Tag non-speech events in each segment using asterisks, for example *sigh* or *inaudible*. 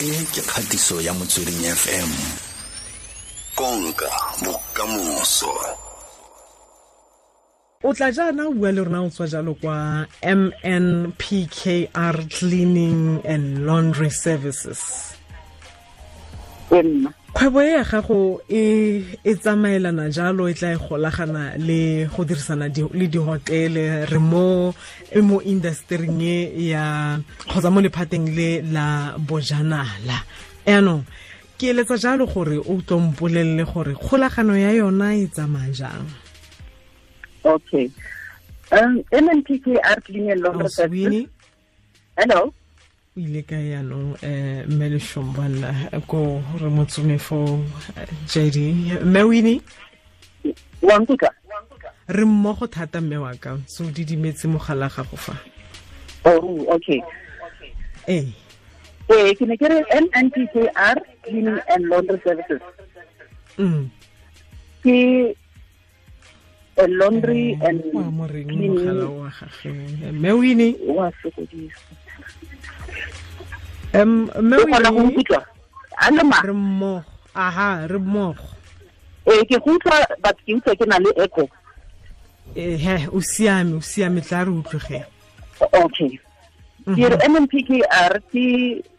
e ke kgatiso ya motsweding fm konka bokamoso. O tla jaana o bua le rona o tswa jalo kwa mnpkr cleaning and laundry services nna. Kgwebo e ya gago e e tsamaelana jalo e tla e golagana le go dirisana le dihotele re mo e mo industryng e ya kgotsa mo lephateng le la bojanala. Yaanong ke eletsa jalo gore o tlompolelele gore kgolagano ya yona e tsamaya jang. Okay. Um Clean and Laundry Services hello ile ka yaanong um mme leshombala ko re motsome fo eh, mme wini re mmogo thata mme wa ka so di didimetse mogala gago fa. Oh okay. Ee. Eh ke ne ke re MNPKR Cleaning and Laundry Services. Mm. Ke a laundry and wa cleaning. mogala wa gage mme wini wa sokodisa re mmogo. Aha re mmogo. Eh ke go utlwa but ke utlwa ke na le echo. Ehe o siame o siame tla re utlwege okay. Ke re MNPKR ke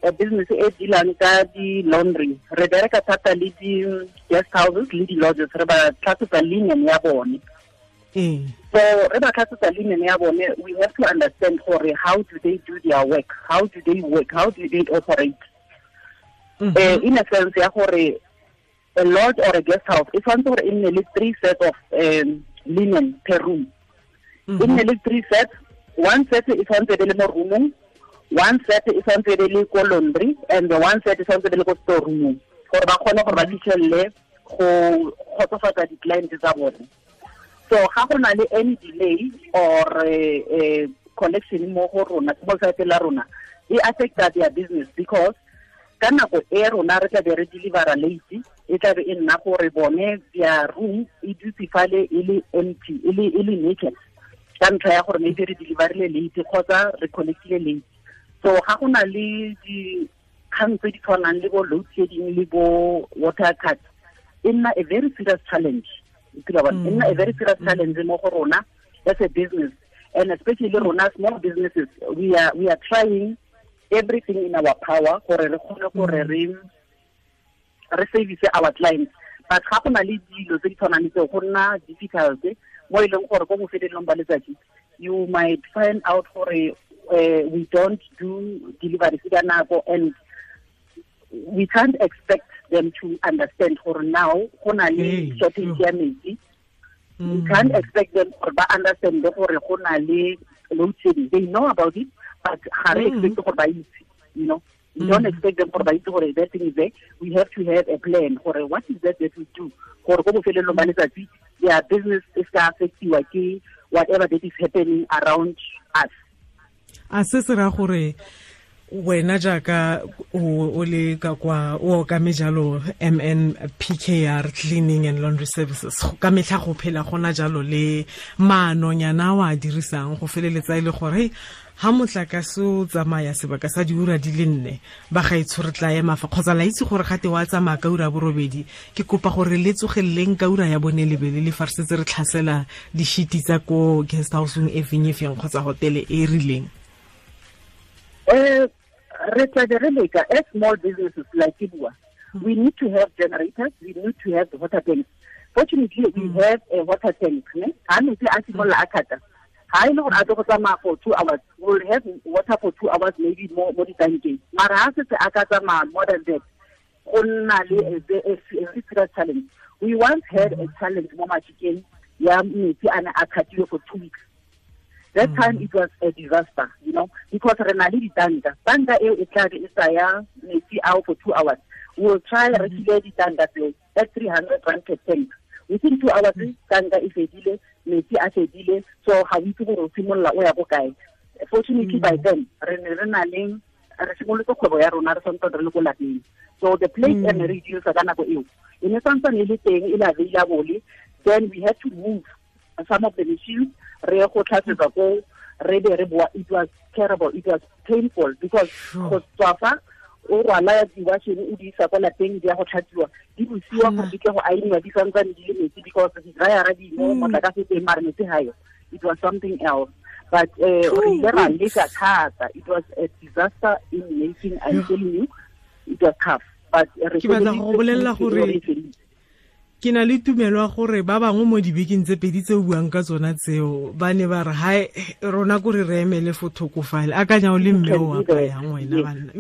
a business e dealang ka di laundry re bereka thata le di guest houses le di lodges re ba tlhatsetsa linen ya bone. ee so re ba tlhatsetsa linen ya bone we have to understand gore how do they do their work? How do they work? How do they operate? Mhm. eh in a sense ya gore a lodge or a guest house e tshwanetse gore e nne le three sets of um, linen per room. E nne le three sets. One set e tshwanetse be le mo roomong one set e tshwanetse be le ko laundry and the one set e tshwanetse be le ko store roomong. Gore ba kgone gore ba fitlhelele go kgotsofatsa di-client tsa bone so ga go na le any delay or uh, eh, collection mo go rona mo site la rona e affecta their business because ka nako e rona re tla be re delivera late e tla be e nna gore bone their room e dutse fale e le empty e e le naked. Ka ntlha ya gore maybe re deliverile late kgotsa re connectile late. So ga go na le dikgang tse di tshwanang le bo load shedding le bo water cut e nna a very serious challenge Ipila bona, e mm. nna a very serious mm. challenge mo go rona as a business. And especially rona small businesses we are we are trying everything in our power gore re kgone gore mm. re re service our clients. But ga go na le dilo tse di tshwanang le tseo go nna difficult mo e leng gore ko bofelelong ba letsatsi you might find out gore uh, we don't do delivery ka nako and we can't expect them to understand gore now go na le Hey, shortage ya metsi. We can't expect them gore ba understand gore go na le load shedding they know about it but ga re Mhm. expect gore ba itse you know. We don't expect them gore ba itse gore that thing is there. We have to have a plan gore what is that that we do? Gore ko bofelelong ba letsatsi their business is ka affectiwa ke whatever that is happening around us. A se se ra gore wena jaaka o o le ka kwa o ka mn pkr Cleaning and Laundry Services. Ka metlha go phela gona jalo le maanonyana o a dirisang go feleletsa e le gore ha motlakase o tsamaya sebaka sa diura di le nne ba gaetsho re tla ema kgotsa la itse gore gate wa tsamaya ka ura borobedi ke kopa gore le tsogeleleng ka ura ya bone lebele le fa re setse re tlhasela di-shiti tsa ko guest houseng e feng e kgotsa hotele e e rileng. Uh, re tla re leka as small businesses like Kibua, hmm. we need to have generators, we need to have the water tanks. Fortunately, we hmm. have a water tank. Ha metsi a simolla a khata. Ha e le gore a tlo go tsamaya for two hours, we'll have water for two hours maybe more mo ditankeng. Mara ha setse a ka tsamaya more than that, go nna le a, serious challenge. We once had a challenge mo Machikeng ya metsi a ne a for two weeks. That mm. time it was a disaster you know because re na le ditanka tanka eo e tla be e tsaya metsi ao for two hours. We will try re mm. file ditanka tseo at three hundred rand per tank. Within two hours mm. tanka e fedile metsi a fedile so ga o itse gore o simolola o ya ko kae. Fortunately by then re ne re na le re simolotse kgwebo ya rona re santse re le ko lapeng. So the place e ne re dirisa ka nako eo e ne santsane le teng e le available then we had to move some of the machines re go tlhatsetsa ko re be re boa it was terrible it was painful because go tswa fa o rwala di-washing o di isa kwa lapeng di ya go tlhatsiwa di bosiwa gore di tle go ainiwa di santsane di le metsi because di mo motlakase teng mare metsi gayo it was something else. But uh, re ile ra leka thata. It was a disaster in making i'm telling you it was tough. But re ke batla go bolelela gore ke na le tumelo ya gore ba bangwe mo dibekeng tse pedi tse o buang ka tsona tseo ba ne ba re rona kore re emele fo thoko file a kanya o le mme o apayang wena banna.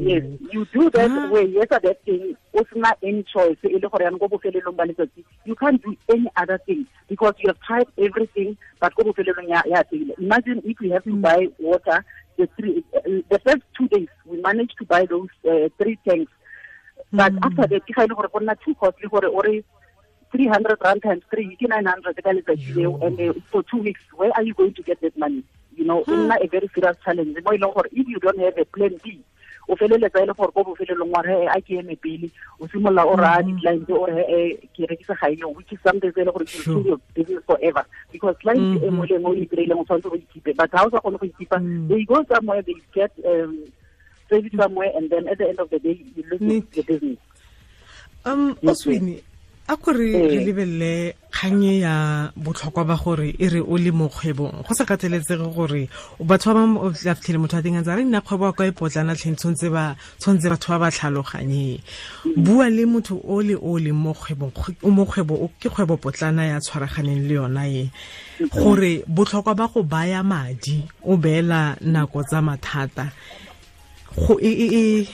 Yes. You do that ah. way. Yes that thing o sena any choice e le gore yana ko bofelelong ba letsatsi you can't do any other thing because you have tried everything but ko bofelelong ya ya imagine if we have to mm. buy water the three the first two days we managed to buy those uh, three tanks. But mm. after that ke ga ile gore go nna too costly gore ore 300 rand times 3 ke 900 ka letsatsi leo and uh, for two weeks where are you going to get that money? You know hmm. nna a very serious challenge. E leng if you don't have a plan b o feleletsa e le gore ko bofelelong wa re a ke eme pele. O simolola o raya di-client o re e ke rekisa ga eno which is something se e le gore ke your business forever. Because client e mo le mo o kry-ileng o tshwanetse go ikipe but ha o sa kgone go ikipa they go somewhere they get um service somewhere and then at the end of the day you lose the business. Um oswini a kore re lebelele kganye ya botlhokwa ba gore e re o le mo kgwebong. Go sa kateletsege gore batho ba bangwe fitlhele motho a teng a tsa re nna kgwebo wa kwa e potlana tlheng tshwanetse batho ba ba tlhaloganye bua le motho o le o leng mo kgwebo ke kgwebo potlana ya tshwaraganeng le yona e. Gore botlhokwa ba go baya madi o beela nako tsa mathata. Go e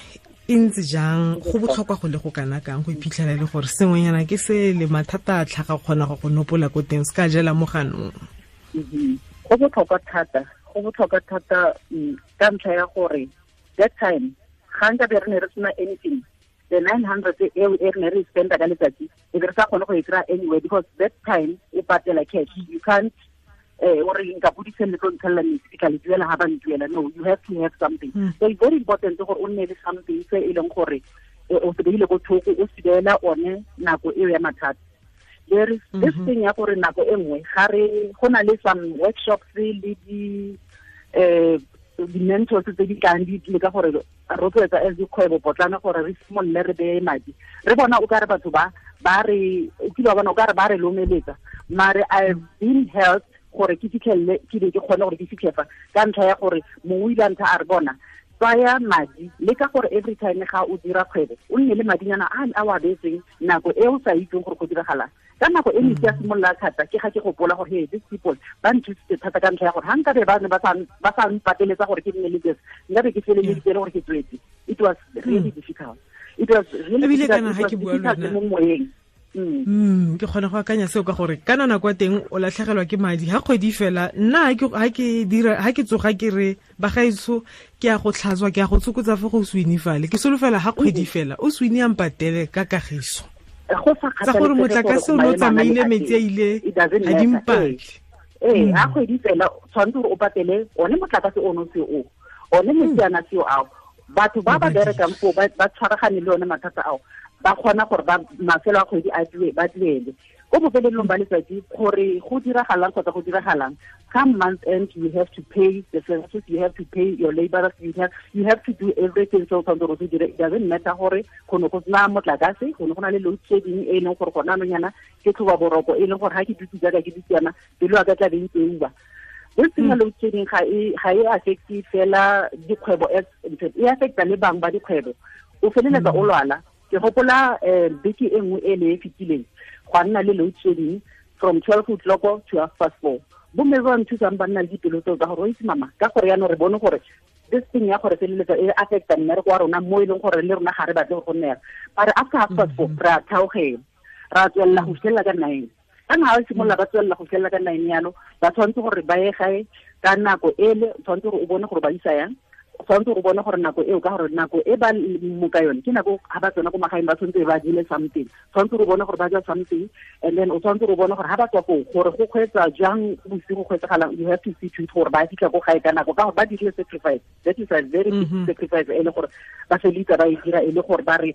e ntse jang go botlhokwa go le go kana kang go iphitlhela le gore sengwenyana ke se le mathata a tlhaga kgona go go nopola ko teng se ka jela mo ganong. Go botlhokwa thata go botlhokwa thata ka ntlha ya gore that time ga nka be re ne re sena anything the nine hundred eo e re ne re spenda ka letsatsi e be re sa kgone go e kry-a anyway because that time e patela cash. You can't eh ore nka bodise le tlo ntshelela metsi ka le duela ga ba ntuela. No you have to have something. Mm. so it's very important gore o nne le something se e leng gore o se beile ko thoko o se beela one nako ya mathata. There is this thing ya gore nako e nngwe ga re go na le some workshops le di um di-mentors tse di tlang di le ka gore rotloetsa as dikgwebo potlana gore re simolole re beye madi. Re bona o ka re batho ba ba re o kile wa bona o ka re ba re lomeletsa. Mare i've been helped gore ke fitlhelele ke be ke kgone gore ke fitlhefa ka ntlha ya gore mongwe ile ntlha a re bona tsaya madi le ka gore every time ga o dira kgwebo o nne le madinyana a a wa beetseng nako e o sa itseng gore go diragalang ka nako e metsi ya simolola thata ke ga ke gopola gore hey these people ba nthusitse thata ka ntlha ya gore ga nka be ba ne ba sa mpateletsa gore ke nne le this nka be ke feleleditse le gore ke tswetse. It was really difficult. It was really difficult. mo moyeng mm. Ke kgona go akanya seo ka gore ka nana kwa teng o latlhegelwa ke madi. Ha kgwedi fela nna ha ke dira ha ke tsoga ke re ba gaetso ke ya go tlhatswa ke ya go tsokotsa fa go swini fale. Ke solofela ha kgwedi fela o swini ya mpatele ka kagiso. Tsa gore motlakase o ne o tsamaile metsi a ile ga dimpatle ee. Ha kgwedi fela tshwanetse gore o patele one motlakase o no se o one metsi ana seo ao batho ba ba berekang foo ba tshwaragane le one mathata ao ba kgona gore ba mafelo a kgwedi a duwe ba duele ko bofelelong ba letsatsi gore go diragalang kgotsa go diragalang come month end you have to pay the services you have to pay your laborers you have you have to do everything. So tshwanetse gore se dire it doesn't matter gore go ne go sena motlakase go ne go na le load shedding e leng gore gona anonyana ke tlhoba boroko e leng gore ga ke dutse jaaka ke dutsiana pelo a ka tla be ntse uba this thing load shedding ga e ga e affecte fela dikgwebo e affecta le bang ba dikgwebo. O feleletsa o lwala. Ke gopola um beke e nngwe e ne e fetileng gwa nna le load shedding from twelve o'clock to half past four. Bomme ba nthusang ba nna le dipelo tseo tsa gore o itse mama ka gore yaanong re bone gore this thing ya gore feleletsa e affecta mmereko wa rona mo e leng gore le rona ga re batle go gonne bare after half past four re a theogela ra tswelela go fitlhelela ka nine. Ka nna ga simolola ba tswelela go fitlhelela ka nine yalo ba tshwanetse gore ba ye gae ka nako ele tshwanetse gore o bone gore ba isa yang tshwanetse gore bone gore nako eo ka gore nako e ba moka yone ke nako ga ba tsena ko magaeng ba tshwanetse ba jele something. Tshwanetse gore bone gore ba ja something and then o tshwanetse gore bone gore ga ba tswa koo gore go kgweetsa jang bosigo kgweetsagalang you have to see to gore ba fitlha ko gae ka nako ka gore ba dirile sacrifice that is a very big mm-hmm. sacrifice e le gore ba felitsa ba e dira e le gore ba re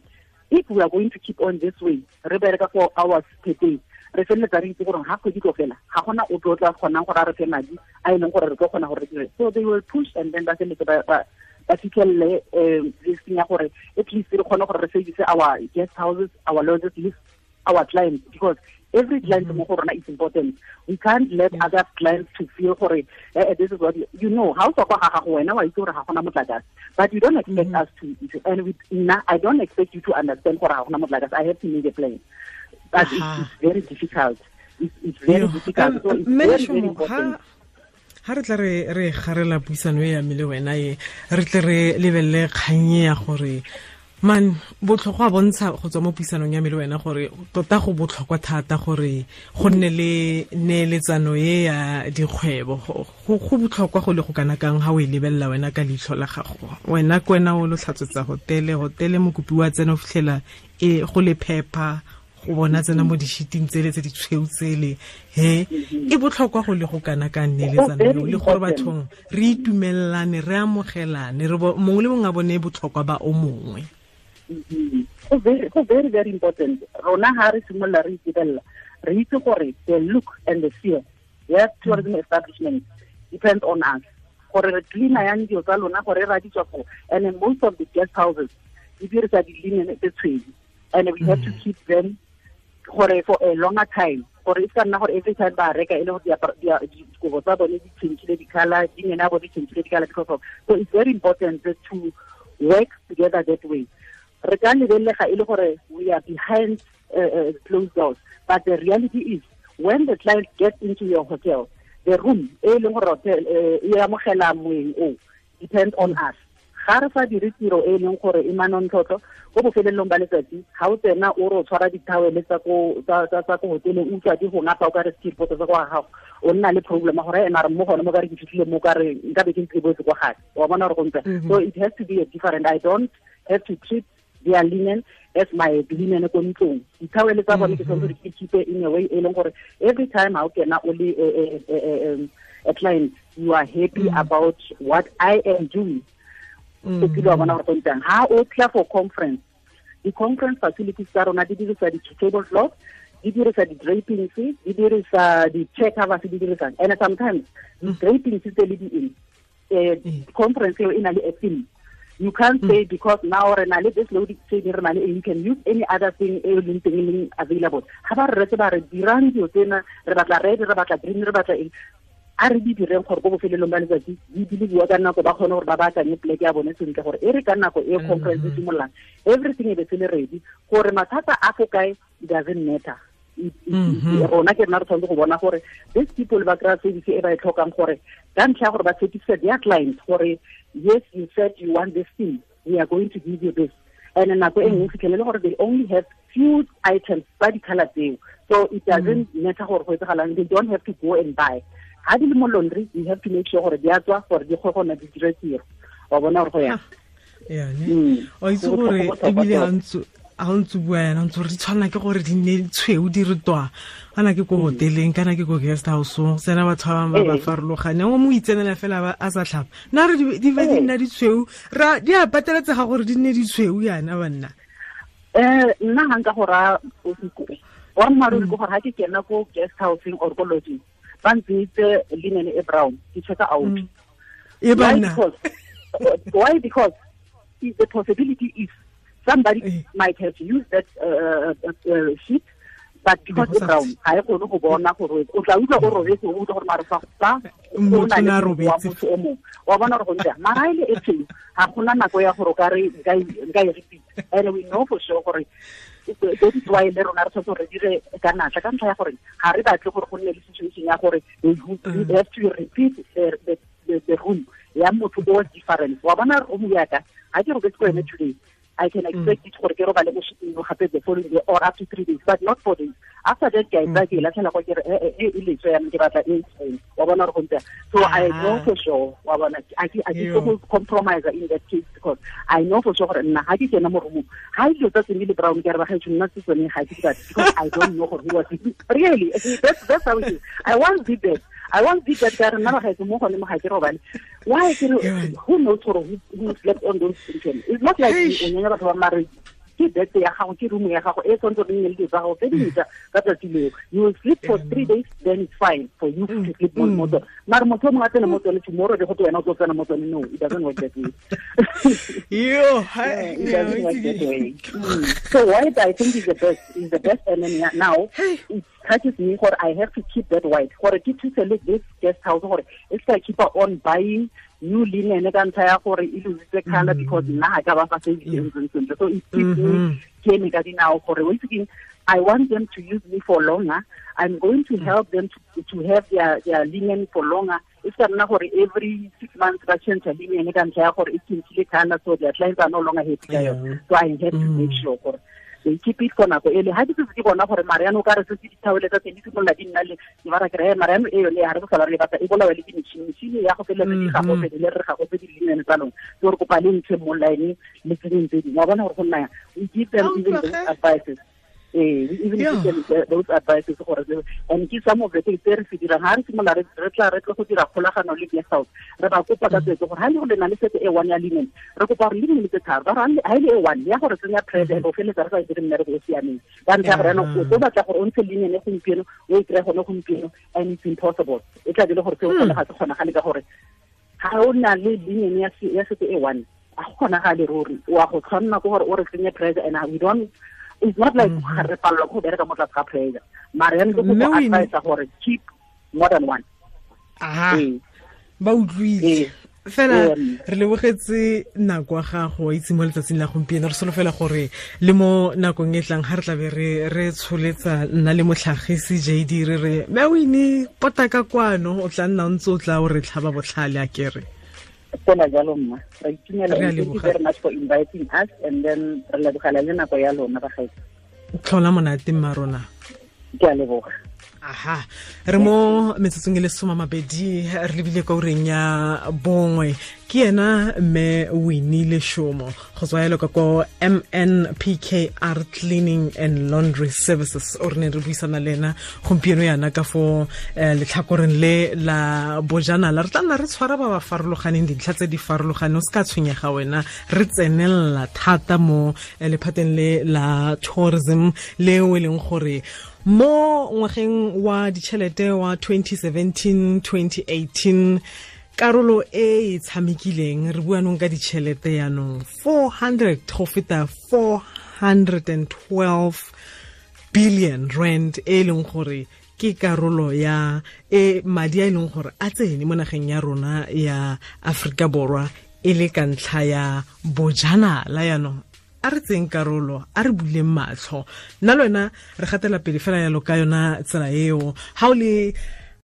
if we are going to keep on this way re bereka four hours per day re feleletsa re itse gore ga kgwedi tlo fela ga gona o tlo tla kgonang gore a re fe madi a e leng gore re tlo kgona gore re dire. So they will push and then ba feleletse ba fitlhelele um listing ya gore at least re kgone gore re service our guest houses our lodges list our clients. Because every client mo go rona is important. We can't let yeah. other clients to feel gore eh, this is what you, you know how so kwa ga gago wena wa itse gore ga gona motlakase. But you don't expect mm -hmm. us to and with nna i don't expect you to understand gore ga gona motlakase. I have to make a plan but it's, it's very difficult. It's, it's very difficult. so it's very, very important. ha re tla re re garela puisano e ya le wena e re tle re lebelele kgangye ya gore man botlhokwa bontsha go tswa mo puisanong ya me le wena gore tota go botlhokwa thata gore go nne le neeletsano e ya dikgwebo. Go botlhokwa go le go kana kang ga o e lebelela wena ka leitlho la gago. Wena ke wena o lo tlhatswetsa hotele hotele mokopi wa tsena o fitlhela e go le phepa go bona tsena mo di-sheeting tsele tse di tshweu tsele he? E botlhokwa go le go kana ka nneletsano eo le gore bathong re itumelelane re amogelane mongwe le mongwe a bone botlhokwa ba o mongwe. Go very very important. Rona ga re simolola re itebelela re itse gore the look and the feel ya tourism establishment depends on us. Gore re cleana yang dio tsa lona gore ra di tswa go and most of the guest houses di dirisa di-linen tse tshwedi and we have to mm. keep them gore for a longer time gore e ka nna gore every time ba reka e le gore dikobo tsa bone di changile di-color dingene ya bone di changile di-color because of so it's very important to work together that way. Re ka lebellega e le gore we are behind uh, uh, closed doors but the reality is when the client gets into your hotel the room e leng gore hotel e amogela moeng o depend on us ga re fa dire tiro e leng gore e manontlhotlho ko bofelelong ba letsatsi ga o tsena o re o tshwara ditawele tsa ko hoteleng o utlwa di go ngapa o ka re tsa kwa gago o nna le problem gore ena re mo gone mo ka re ke fitlhile mo ka re nka be ke ntse kwa gage wa bona gore go ntse. Mm-hmm. so it has to be a different i don't have to treat their linen as my linen ko ntlong. Dithawele tsa bone ke mhm. tshwanetse ke keep in a way e leng gore every time ha o kena o le eh, eh, eh, a client you are happy mm. about what i am doing o kile wa bona gore kontang ha o tla for conference di-conference facilities tsa rona di dirisa di-table cloth di dirisa di-drapings di dirisa di-chair covers di dirisa and sometimes di-drapings tse le di-eng um conference eo e na le a theme you can't mm. say because now re na le this load chain re na le you can use any other thing e leng teng e leng available. Ga ba re retse ba re dirang dilo tsena re batla red re batla green re batla eng a re di direng gore ko bofelelong ba letsatsi di diliwa ka nako ba kgone gore ba baakanye poleke ya bone sentle gore e re ka nako e mhm. conference e simololang everything e be se le ready. Gore mathata a fo kae doesn't matter. Mhm. Rona ke rena re tshwanetse go bona gore these people ba kry-a service e ba e tlhokang gore ka ntlha ya gore ba their clients gore yes you said you want this thing we are going to give you this. And nako e nngwe mhm. fitlhelele gore they only have few items tsa di-color tseo. So it doesn't matter gore go etsagalang they don't have to go and buy ga di le mo laundry we have to make sure gore di a tswa gore di gona di dire tiro. Wa bona gore go ya. O itse gore ebile ga o ntse bua yana ntse gore di tshwana ke gore di nne tshweu di re twa. Na ke ko hoteleng kana ke ko guest houseng tsena batho ba ba ba farologaneng o mo itsenela fela a sa tlhapa. Nna re di ba di nna ditshweu di a pateletsega gore di nne ditshweu yana banna? Um nna ga nka go raya wa mmaruri ke gore ga ke kena ko guest housing or ko lodging ba ntseitse linen e brown. Ke checka out. Mm. E banna why because *laughs* the possibility is somebody might have used that uh, uh, uh, uh sheet but because e brown ga e kgone go bona gore o tla utlwa o robetse o utlwa gore mare fa fa wa motho o mongwe wa bona gore go ntse mara e le e tshweu ga gona nako ya gore o ka re nka e repeat. And we know for sure gore that di why le rona re tshwanetse re dire ka natla ka ntlha ya gore ga re batle gore go nne le situation ya gore we have to repeat the room ya motho o different wa bona room yaka ga ke robetse ko ene today I can expect it gore ke robale mo shipping gape the following day or up to three days but not four days. After that ke a tsa mm. ke latlhela go ke re eh, eh, eh, e e le tsaya ke batla e tseng wa bona re go ntse so I know for sure wa bona I ke I ke go compromise in that case because I know for sure gore nna ha ke kena mo room ha ile tsa tseng le brown ke re ba ga nna se tsone ga ke ka because I don't know gore who was *laughs* really? That's that's how it is. I once did that I want to that guy. Nna bagaetse mo gone mo ga ke robale. Why ke who knows who, who slept on those children? It's not like o nyanya batho ba mare ke bed ya gago ke room ya gago e tshwanetse gore nne le dilo tsa gago tse dintšha ka tsatsi leo you will sleep for three days then it's fine for you to sleep mo mo tsone mare motho o mongwe a tsene mo tsone tomorrow di go te wena o tlo tsena mo tsone no it doesn't work that way *laughs* yo Yeah, it doesn't work that way. *laughs* Mm. So white, I think is the best. Is the best, and then now it touches me. Or I have to keep that white. Or keep to select this guest house. Or it's like keep on buying new linen ka ntlha ya gore e lositse color mm. because nna ga ka ba fa savings sentle. So it mm-hmm. keeps me ke me ka dinao gore once again I want them to use me for longer. I'm going to mm. help them to, to have their, their linen for longer. It's not for every six months ba change a linen ka ntlha ya gore e changile color so their clients are no longer happy yone. So I have to make mm. sure they keep it for nako ele ha ke setse ke bona gore mariano ka re setse se dithaole tsa teng di simolola di nna le ke bara kere mariano e yone ha re bosa re batla e bolawe le ke metšhini ya go fele re di gago fele le re gago tse di lenene tsa long ke gore kopa le ntshe mo line le tsenyeng tse dingwe. Wa bona gore go nna we give them even those advices eh even Yeah. if yeah. those advices gore and ke some of the things tse re se dirang ha re simolola re tla re tlo go dira kgolagano le guest house. Re ba kopa ka tsetse gore ha le go le na le setse e one ya linen re kopa gore linen tse tharo. Ba re ha e le e one ya gore tsenya president o feletsa re sa dire mmereko o siameng. Ka ntlha gore yaanong o batla gore o ntshe linen e gompieno o e kry-e gone gompieno and it's impossible. E tla dile gore se o kgone ga se kgonagale ka gore ha o na le linen ya setse e one a go kgonagale ruri. Wa go tshwanna ke gore o re tsenye pressure and we don't it's not like ga re palelwa ke go bereka mo tlase ga pressure. Mare yaanong go go advisa gore keep more than one. Aha. Ee. Ba utlwile. Ee. fela re lebogetse nako ya gago itse mo letsatsing la gompieno. Re solofela gore le mo nakong e tlang ga re tlabe re tsholetsa nna le motlhagisi jd re re mewini pota ka kwano o tla nna o ntse o tla o re tlhaba botlhale a kere fela jalo mma. Ra itumela leboga. very much for inviting us and then re lebogela le nako ya lona bagaetsi tlhola monate mma rona. Ke a leboga. Aha. Re mo metsotsong e le soma mabedi re lebile ka ureng ya bongwe ke ena mme winnie leshomo. Go tswa yalo ka ko mnpkr cleaning and laundry services o re neng re buisana le ena gompieno yana ka fo eh, letlhakoreng le la bojanala re tla nna re tshwara ba ba farologaneng dintlha tse di farologaneng o se ka tshwenyega wena. Re tsenelela thata mo eh, lephateng le la tourism le o e leng gore mo ngwageng wa ditšhelete wa 2017-2018 karolo e e tshamekileng re buanong ka ditšhelete yaanong 400 go feta 412 billion rand e e leng gore ke karolo ya e madi a e leng gore a tsene mo nageng ya rona ya aforika borwa e le ka ntlha ya bojanala yaanong a re tseng karolo a re buleng matlho nna le wena re gatela pele fela yalo ka yona tsela eo. Ga o le